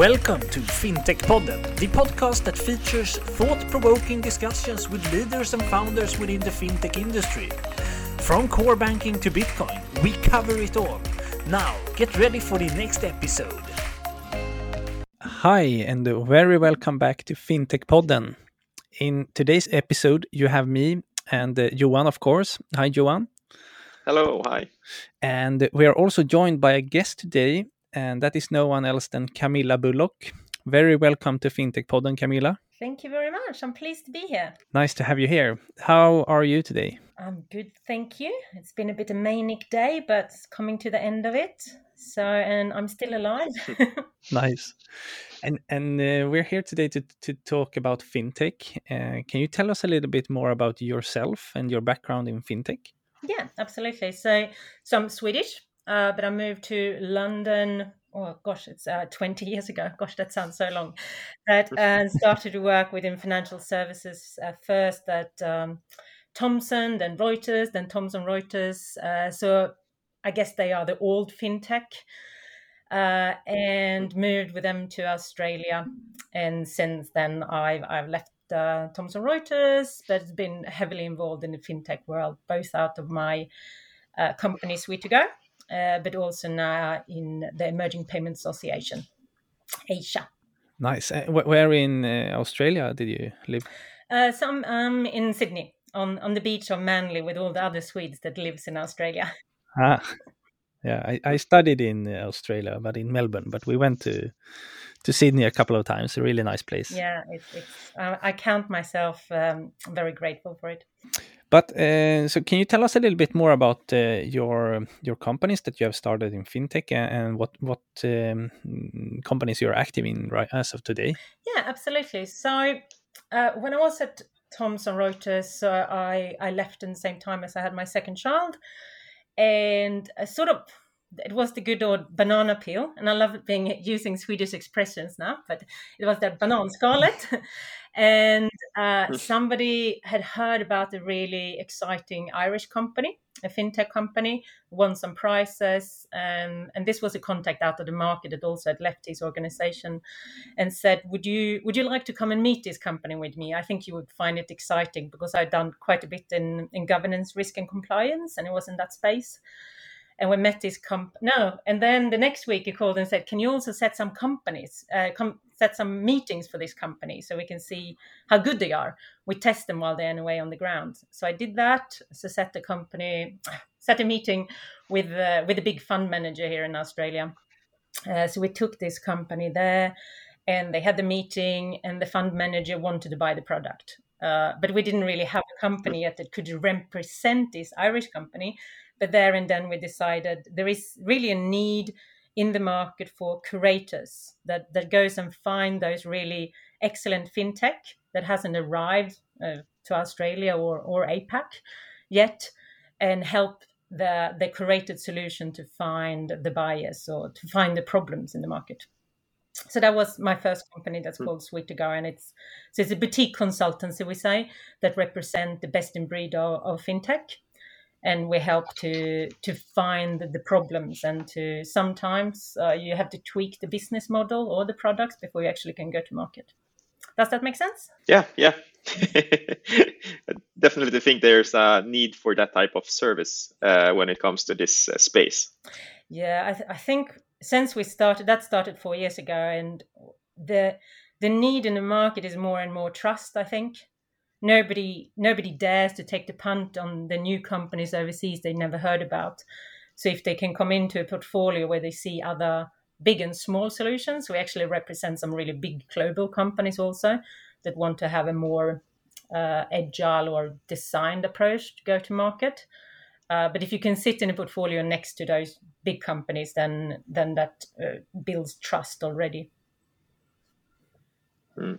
Welcome to FinTech Podden, the podcast that features thought provoking discussions with leaders and founders within the fintech industry. From core banking to Bitcoin, we cover it all. Now, get ready for the next episode. Hi, and very welcome back to FinTech Podden. In today's episode, you have me and uh, Johan, of course. Hi, Johan. Hello, hi. And we are also joined by a guest today, and that is no one else than Camilla Bullock. Very welcome to FinTech Podden, Camilla. Thank you very much. I'm pleased to be here. Nice to have you here. How are you today? I'm good, thank you. It's been a bit of manic day, but coming to the end of it. So, and I'm still alive. nice. And and uh, we're here today to to talk about fintech. Uh, can you tell us a little bit more about yourself and your background in fintech? Yeah, absolutely. So, so I'm Swedish, uh, but I moved to London. Oh gosh, it's uh, 20 years ago. Gosh, that sounds so long. But and started to work within financial services uh, first at um, Thomson, then Reuters, then Thomson Reuters. Uh, so I guess they are the old fintech. Uh, and moved with them to Australia. And since then, I've, I've left uh, Thomson Reuters, but been heavily involved in the fintech world, both out of my uh, company Sweetogo, uh, but also now in the Emerging Payment Association, Asia. Nice. Uh, where in uh, Australia did you live? Uh, so I'm um, in Sydney, on, on the beach of Manly, with all the other Swedes that lives in Australia. Ah, yeah. I, I studied in Australia, but in Melbourne. But we went to to Sydney a couple of times. A really nice place. Yeah, it's, it's uh, I count myself um, very grateful for it. But uh, so, can you tell us a little bit more about uh, your your companies that you have started in fintech and, what what um, companies you're active in right as of today? Yeah, absolutely. So uh, when I was at Thomson Reuters, I I left in the same time as I had my second child, and I sort of it was the good old banana peel, and I love being using Swedish expressions now, but it was the bananskalet. and uh, somebody had heard about a really exciting Irish company, a fintech company, won some prizes, and and this was a contact out of the market that also had left his organization, and said, "Would you would you like to come and meet this company with me? I think you would find it exciting because I've done quite a bit in in governance, risk, and compliance, and it was in that space." And we met this comp no and then the next week he called and said can you also set some companies uh, com- set some meetings for this company so we can see how good they are? We test them while they're away on the ground. So i did that. So set the company set a meeting with uh, with a big fund manager here in australia. Uh, so we took this company there and they had the meeting and the fund manager wanted to buy the product. Uh, but we didn't really have a company yet that could represent this irish company but there and then we decided there is really a need in the market for curators that that goes and find those really excellent fintech that hasn't arrived uh, to Australia or or APAC yet, and help the the curated solution to find the bias or to find the problems in the market. So that was my first company that's hmm. called Sweetogo, and it's so it's a boutique consultancy we say that represent the best in breed of, of fintech and we help to to find the problems and to sometimes uh, you have to tweak the business model or the products before you actually can go to market. Does that make sense? Yeah yeah. Definitely think there's a need for that type of service uh, when it comes to this uh, space. Yeah I, th- I think since we started that started four years ago and the the need in the market is more and more trust i think nobody nobody dares to take the punt on the new companies overseas they never heard about. So if they can come into a portfolio where they see other big and small solutions, we actually represent some really big global companies also that want to have a more uh, agile or designed approach to go to market. Uh, but if you can sit in a portfolio next to those big companies, then then that uh, builds trust already. Mm.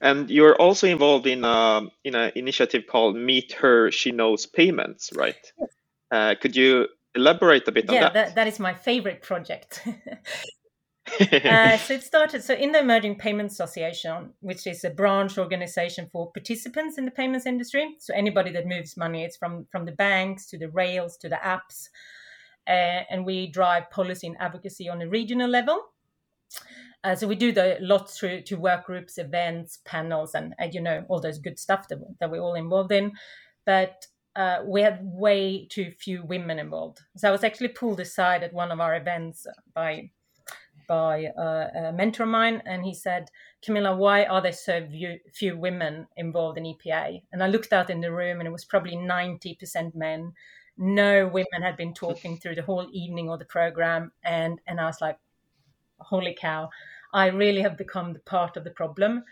And you're also involved in a in an initiative called Meet Her She Knows Payments, right? Uh, could you elaborate a bit yeah, on that? that? that is my favorite project. uh, so it started so in the Emerging Payments Association, which is a branch organization for participants in the payments industry. So anybody that moves money, it's from from the banks to the rails to the apps, uh, and we drive policy and advocacy on a regional level. Uh, so we do the lots through to work groups, events, panels, and, and you know all those good stuff that, that we're all involved in. But uh, we had way too few women involved. So I was actually pulled aside at one of our events by by uh, a mentor of mine, and he said, "Camilla, why are there so few, few women involved in EPA?" And I looked out in the room, and it was probably ninety percent men. No women had been talking through the whole evening or the program, and and I was like, "Holy cow!" I really have become the part of the problem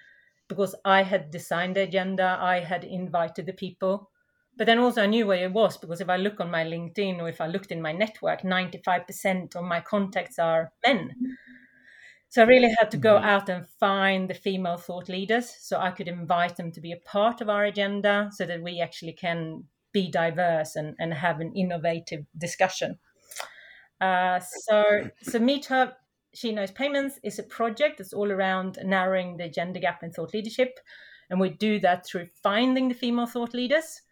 because I had designed the agenda, I had invited the people but then also I knew where it was because if I look on my LinkedIn or if I looked in my network, 95% of my contacts are men. So I really had to go mm-hmm. out and find the female thought leaders so I could invite them to be a part of our agenda so that we actually can be diverse and, and have an innovative discussion. Uh, so, so Meet Her, She Knows Payments is a project that's all around narrowing the gender gap in thought leadership. And we do that through finding the female thought leaders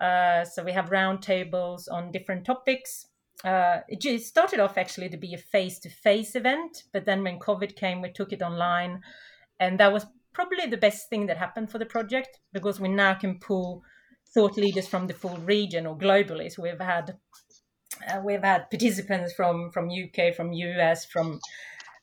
uh, so we have roundtables on different topics. Uh, it started off actually to be a face-to-face event, but then when COVID came, we took it online, and that was probably the best thing that happened for the project because we now can pull thought leaders from the full region or globally. So we've had uh, we've had participants from from UK, from US, from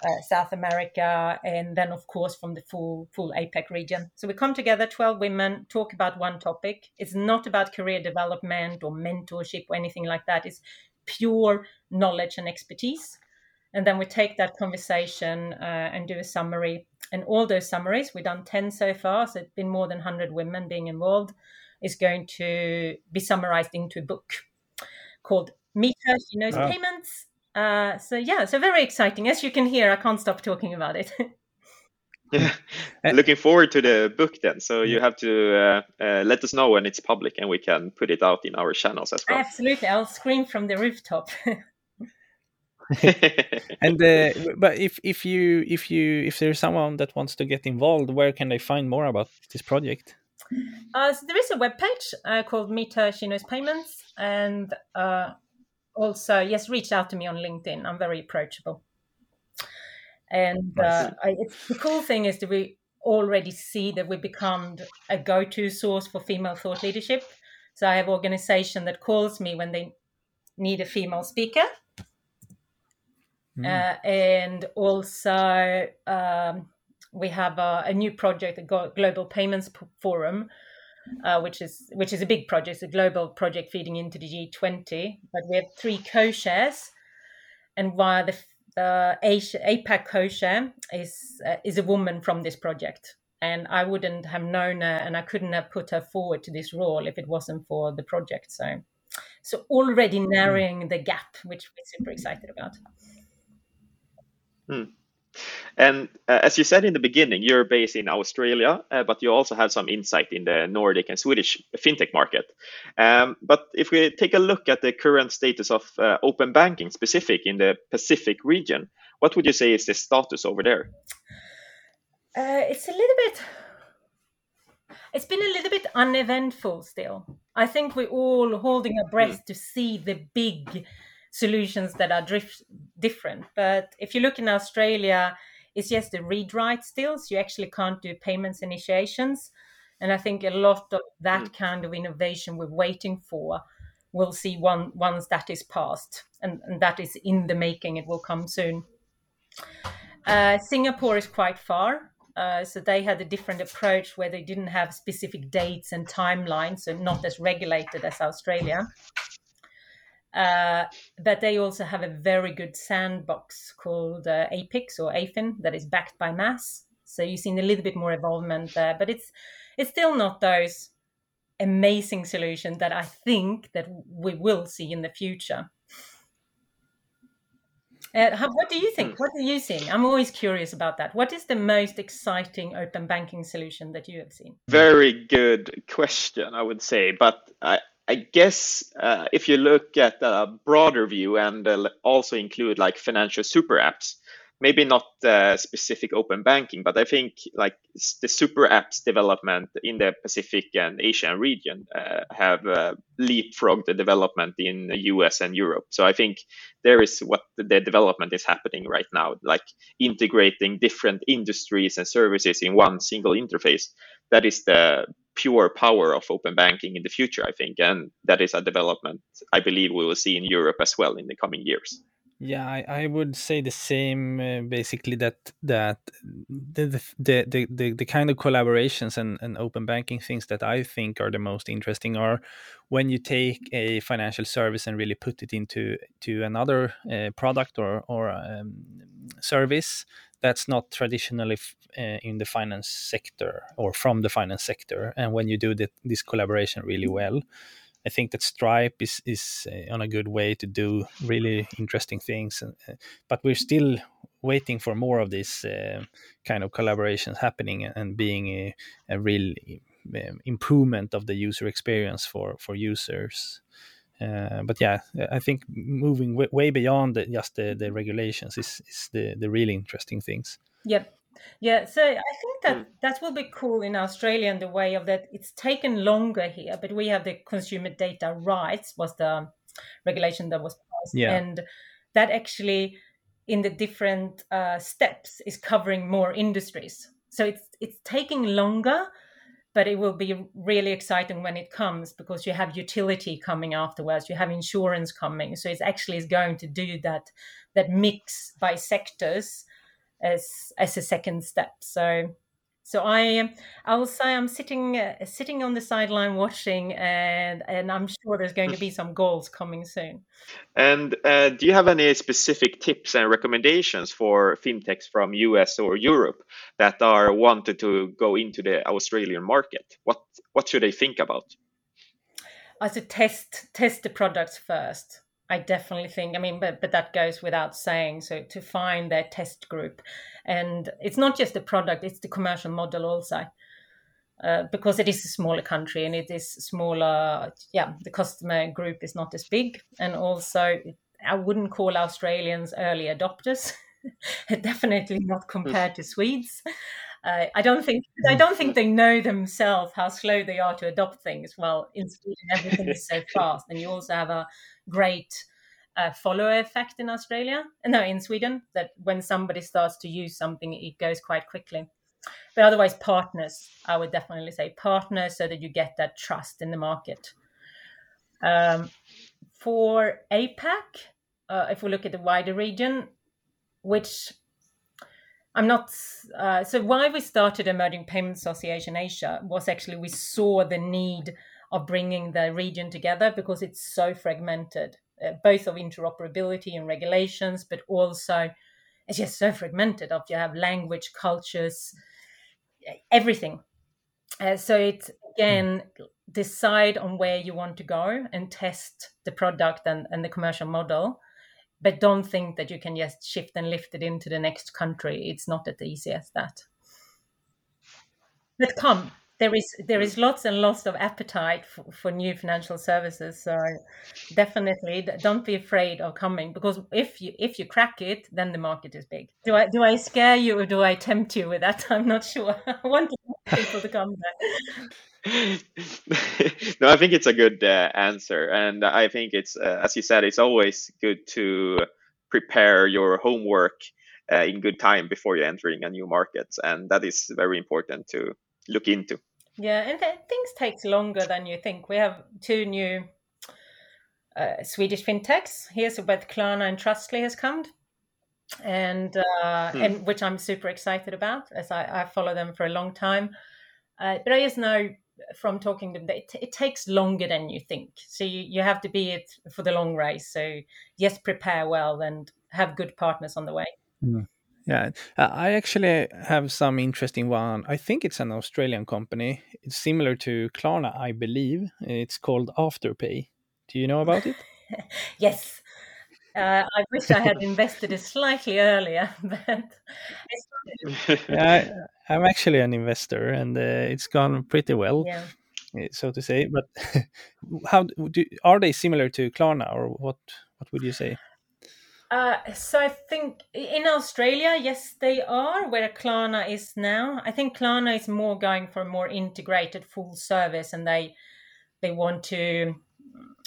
uh, South America, and then of course from the full full APAC region. So we come together, twelve women, talk about one topic. It's not about career development or mentorship or anything like that. It's pure knowledge and expertise. And then we take that conversation uh, and do a summary. And all those summaries, we've done 10 so far, so it's been more than 100 women being involved, is going to be summarized into a book called Meet Her, She Knows wow. Payments uh, so yeah, so very exciting. As you can hear, I can't stop talking about it. yeah, looking forward to the book then. So you have to uh, uh, let us know when it's public, and we can put it out in our channels as well. Absolutely, I'll scream from the rooftop. and uh, but if if you if you if there's someone that wants to get involved, where can they find more about this project? Uh, so there is a webpage uh, called Meet Her She Knows Payments, and uh, also yes reach out to me on linkedin. I'm very approachable. And uh, I, the cool thing is that we already see that we become a go-to source for female thought leadership. So i have organization that calls me when they need a female speaker. Mm. uh, and also um, we have a, a, new project the global payments forum uh, which is which is a big project, it's a global project feeding into the G20. But we have three co-chairs, and while the the APAC co-chair is uh, is a woman from this project, and I wouldn't have known her, and I couldn't have put her forward to this role if it wasn't for the project. So, so already hmm. narrowing the gap, which we're super excited about. Hmm. And uh, as you said in the beginning, you're based in Australia, uh, but you also have some insight in the Nordic and Swedish fintech market. Um, but if we take a look at the current status of uh, open banking specific in the Pacific region, what would you say is the status over there? Uh, it's a little bit. It's been a little bit uneventful still. I think we're all holding our breath mm. to see the big solutions that are drift, different. But if you look in Australia, it's just the read write still, so you actually can't do payments initiations. And I think a lot of that mm. kind of innovation we're waiting for, we'll see one once that is passed, and, and that is in the making. It will come soon. Uh, Singapore is quite far. Uh, so they had a different approach where they didn't have specific dates and timelines, so not as regulated as Australia. Uh, but they also have a very good sandbox called uh, APIX or AFIN that is backed by MAS. So you've seen a little bit more involvement there, but it's it's still not those amazing solutions that I think that we will see in the future. Uh, how, what do you think? What are you seeing? I'm always curious about that. What is the most exciting open banking solution that you have seen? Very good question, I would say. But I, I guess uh, if you look at a broader view and uh, also include like financial super apps, maybe not uh, specific open banking, but I think like the super apps development in the Pacific and Asian region uh, have uh, leapfrogged the development in the US and Europe. So I think there is what the development is happening right now, like integrating different industries and services in one single interface. That is the pure power of open banking in the future, I think, and that is a development I believe we will see in Europe as well in the coming years. Yeah, I, I would say the same. Uh, basically, that that the the, the the the kind of collaborations and, and open banking things that I think are the most interesting are when you take a financial service and really put it into to another uh, product or or um, service that's not traditionally uh, in the finance sector or from the finance sector, and when you do the, this collaboration really well I think that Stripe is is uh, on a good way to do really interesting things, and, uh, but we're still waiting for more of this uh, kind of collaborations happening and being a, a real improvement of the user experience for for users. Uh, but yeah, I think moving way, way beyond the, just the, the regulations is, is the, the really interesting things. Yep. Yeah, so I think that mm. that will be cool in Australia in the way of that it's taken longer here, but we have the consumer data rights was the regulation that was passed, yeah. and that actually in the different uh, steps is covering more industries. So it's it's taking longer, but it will be really exciting when it comes because you have utility coming afterwards, you have insurance coming, so it's actually is going to do that that mix by sectors as as a second step. So so I I will say I'm sitting uh, sitting on the sideline watching, and and I'm sure there's going to be some goals coming soon. And uh, do you have any specific tips and recommendations for fintechs from US or Europe that are wanted to go into the Australian market? What what should they think about? I a test test the products first. I definitely think. I mean, but but that goes without saying. So to find their test group, and it's not just the product; it's the commercial model also. Uh, because it is a smaller country and it is smaller, yeah, the customer group is not as big, and also I wouldn't call Australians early adopters. Definitely not compared to Swedes. Uh, I don't think I don't think they know themselves how slow they are to adopt things. Well, in Sweden, everything is so fast, and you also have a great uh, follower effect in Australia. No, in Sweden, that when somebody starts to use something, it goes quite quickly. But otherwise, partners, I would definitely say partners, so that you get that trust in the market. Um, for APAC, uh, if we look at the wider region, which I'm not. Uh, so why we started Emerging Payment Association Asia was actually we saw the need of bringing the region together because it's so fragmented, uh, both of interoperability and regulations, but also it's just so fragmented. Of you have language, cultures, everything. Uh, so it's again decide on where you want to go and test the product and, and the commercial model but don't think that you can just shift and lift it into the next country. It's not as easy as that. But come, there is there is lots and lots of appetite for, for new financial services. So definitely don't be afraid of coming because if you if you crack it, then the market is big. Do I do I scare you or do I tempt you with that? I'm not sure. I want people to come there. no, I think it's a good uh, answer, and I think it's uh, as you said, it's always good to prepare your homework uh, in good time before you're entering a new market, and that is very important to look into. Yeah, and th- things takes longer than you think. We have two new uh, Swedish fintechs. Here's where Klarna and Trustly has come, and uh, hmm. and which I'm super excited about as I, I follow them for a long time. Uh, but I just know from talking to them, it, it takes longer than you think. So you, you have to be it for the long race. So yes, prepare well and have good partners on the way. Mm. Yeah, uh, I actually have some interesting one. I think it's an Australian company. It's similar to Klarna, I believe. It's called Afterpay. Do you know about it? yes. Uh, I wish I had invested it slightly earlier, but yeah, I, am actually an investor, and uh, it's gone pretty well, yeah. Eh, so to say. But how do, are they similar to Klarna, or what? What would you say? Uh, so I think in Australia, yes, they are where Klarna is now. I think Klarna is more going for a more integrated full service, and they they want to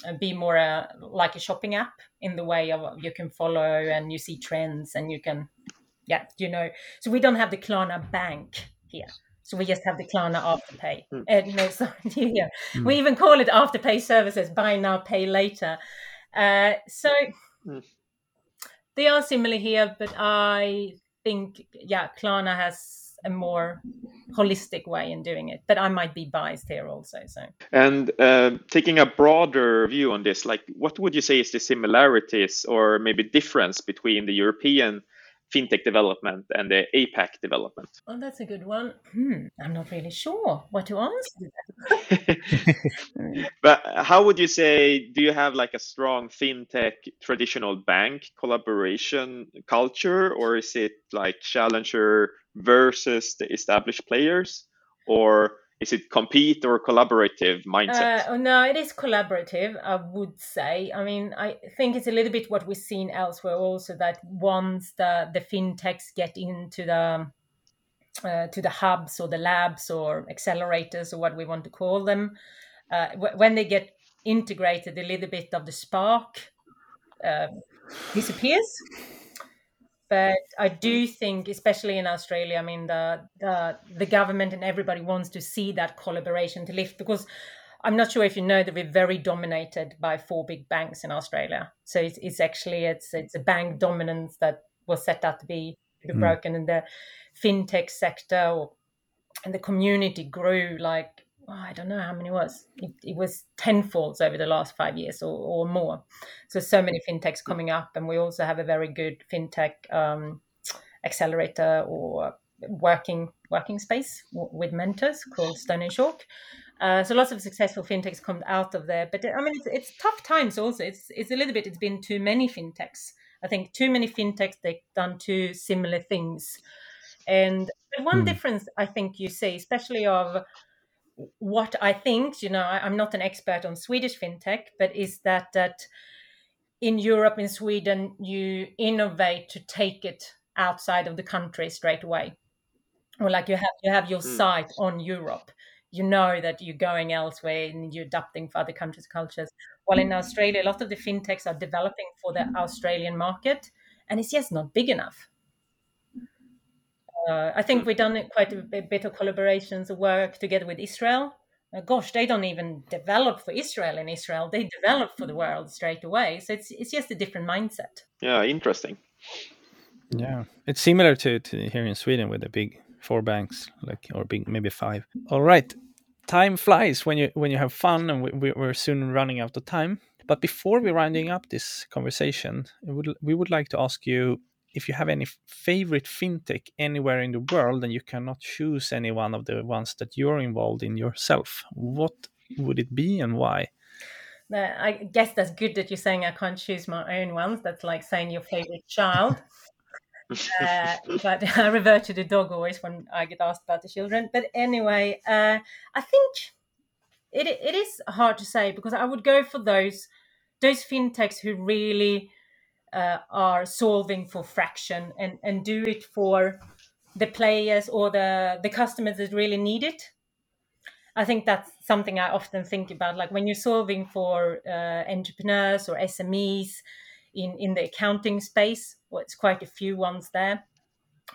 uh, be more a, like a shopping app in the way of you can follow and you see trends and you can, yeah, you know. So we don't have the Klarna bank here. So we just have the Klarna Afterpay. Mm. Uh, no, sorry, yeah. Mm. We even call it Afterpay services, buy now, pay later. Uh, so mm. They are similar here, but I think, yeah, Klarna has a more holistic way in doing it. But I might be biased here also. So, and uh, taking a broader view on this, like, what would you say is the similarities or maybe difference between the European fintech development and the APAC development? Well, that's a good one. Hmm, I'm not really sure what to answer. but how would you say? Do you have like a strong fintech traditional bank collaboration culture, or is it like challenger versus the established players, or is it compete or collaborative mindset? Uh, no, it is collaborative. I would say. I mean, I think it's a little bit what we've seen elsewhere also that once the the fintechs get into the uh, to the hubs or the labs or accelerators or what we want to call them, uh, w- when they get integrated, a little bit of the spark uh, disappears but I do think, especially in Australia, I mean, the, the the government and everybody wants to see that collaboration to lift because I'm not sure if you know that we're very dominated by four big banks in Australia. So it's, it's actually it's it's a bank dominance that was set out to be, to be mm. broken, and the fintech sector or, and the community grew like oh, I don't know how many it was. It, it was tenfolds over the last five years or, or, more. So so many fintechs coming up, and we also have a very good fintech um, accelerator or working working space with mentors called Stone and Chalk. Uh, so lots of successful fintechs come out of there, but I mean it's, it's tough times also. It's it's a little bit. It's been too many fintechs. I think too many fintechs they've done too similar things, and one mm. difference I think you see, especially of what I think, you know, I, am not an expert on Swedish fintech, but is that that in Europe, in Sweden, you innovate to take it outside of the country straight away, or like you have you have your mm. sight on Europe. You know that you're going elsewhere and you're adapting for other countries' cultures. While in Australia, a lot of the fintechs are developing for the Australian market, and it's just not big enough. Uh, I think we've done quite a bit of collaborations of work together with Israel. Uh, gosh, they don't even develop for Israel in Israel; they develop for the world straight away. So it's it's just a different mindset. Yeah, interesting. Yeah, it's similar to, to here in Sweden with the big four banks, like or big maybe five. All right, time flies when you when you have fun, and we, we're soon running out of time. But before we're rounding up this conversation, would, we would like to ask you if you have any favorite fintech anywhere in the world and you cannot choose any one of the ones that you're involved in yourself, what would it be and why? I guess that's good that you're saying I can't choose my own ones. That's like saying your favorite child. uh, but I revert to the dog always when I get asked about the children. But anyway, uh, I think it it is hard to say because I would go for those those fintechs who really uh, are solving for fraction and, and do it for the players or the, the customers that really need it. I think that's something I often think about. Like when you're solving for uh, entrepreneurs or SMEs in, in the accounting space, well, it's quite a few ones there.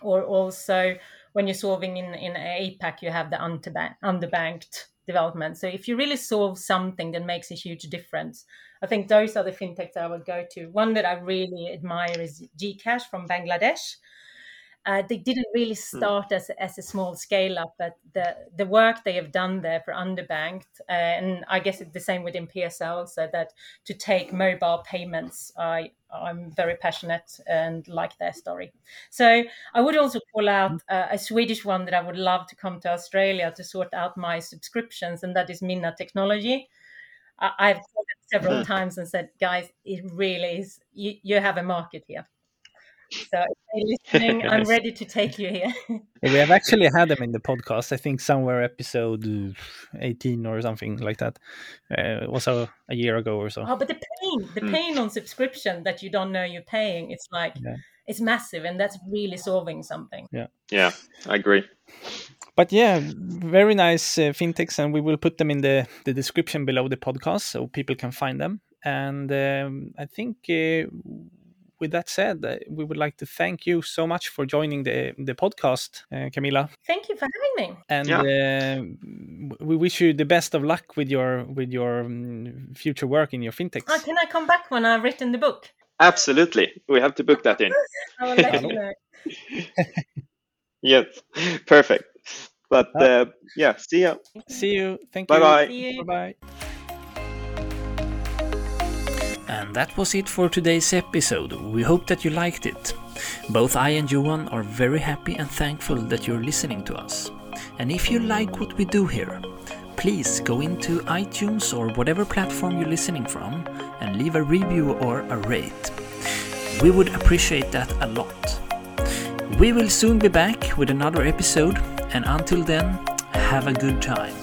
Or also when you're solving in, in APAC, you have the underbanked development. So if you really solve something that makes a huge difference, I think those are the fintechs I would go to. One that I really admire is bKash from Bangladesh. Uh, they didn't really hmm. start as, as a small scale up, but the, the work they have done there for underbanked, uh, and I guess it's the same within PSL, so that to take mobile payments, I, I'm very passionate and like their story. So I would also call out hmm. uh, a Swedish one that I would love to come to Australia to sort out my subscriptions, and that is Minna Technology. I, have called it several hmm. times and said, guys, it really is, you, you have a market here. So if they're listening, I'm ready to take you here. we have actually had them in the podcast. I think somewhere episode 18 or something like that. Uh, it was a, a year ago or so. Oh, but the pain, the Mm. pain on subscription that you don't know you're paying, it's like Yeah. it's massive, and that's really solving something. Yeah. Yeah, I agree. But yeah, very nice uh, fintechs, and we will put them in the, the description below the podcast so people can find them. And um, I think uh, with that said, uh, we would like to thank you so much for joining the the podcast, uh, Camilla. Thank you for having me. And uh, we wish you the best of luck with your with your um, future work in your fintechs. Oh, can I come back when I've written the book? Absolutely. We have to book that in. I will let you know. Yes, perfect. But uh, yeah, see ya. See you. Thank Bye you. bye. See you. Bye bye. And that was it for today's episode. We hope that you liked it. Both I and Johan are very happy and thankful that you're listening to us. And if you like what we do here, please go into iTunes or whatever platform you're listening from and leave a review or a rate. We would appreciate that a lot. We will soon be back with another episode, and until then, have a good time.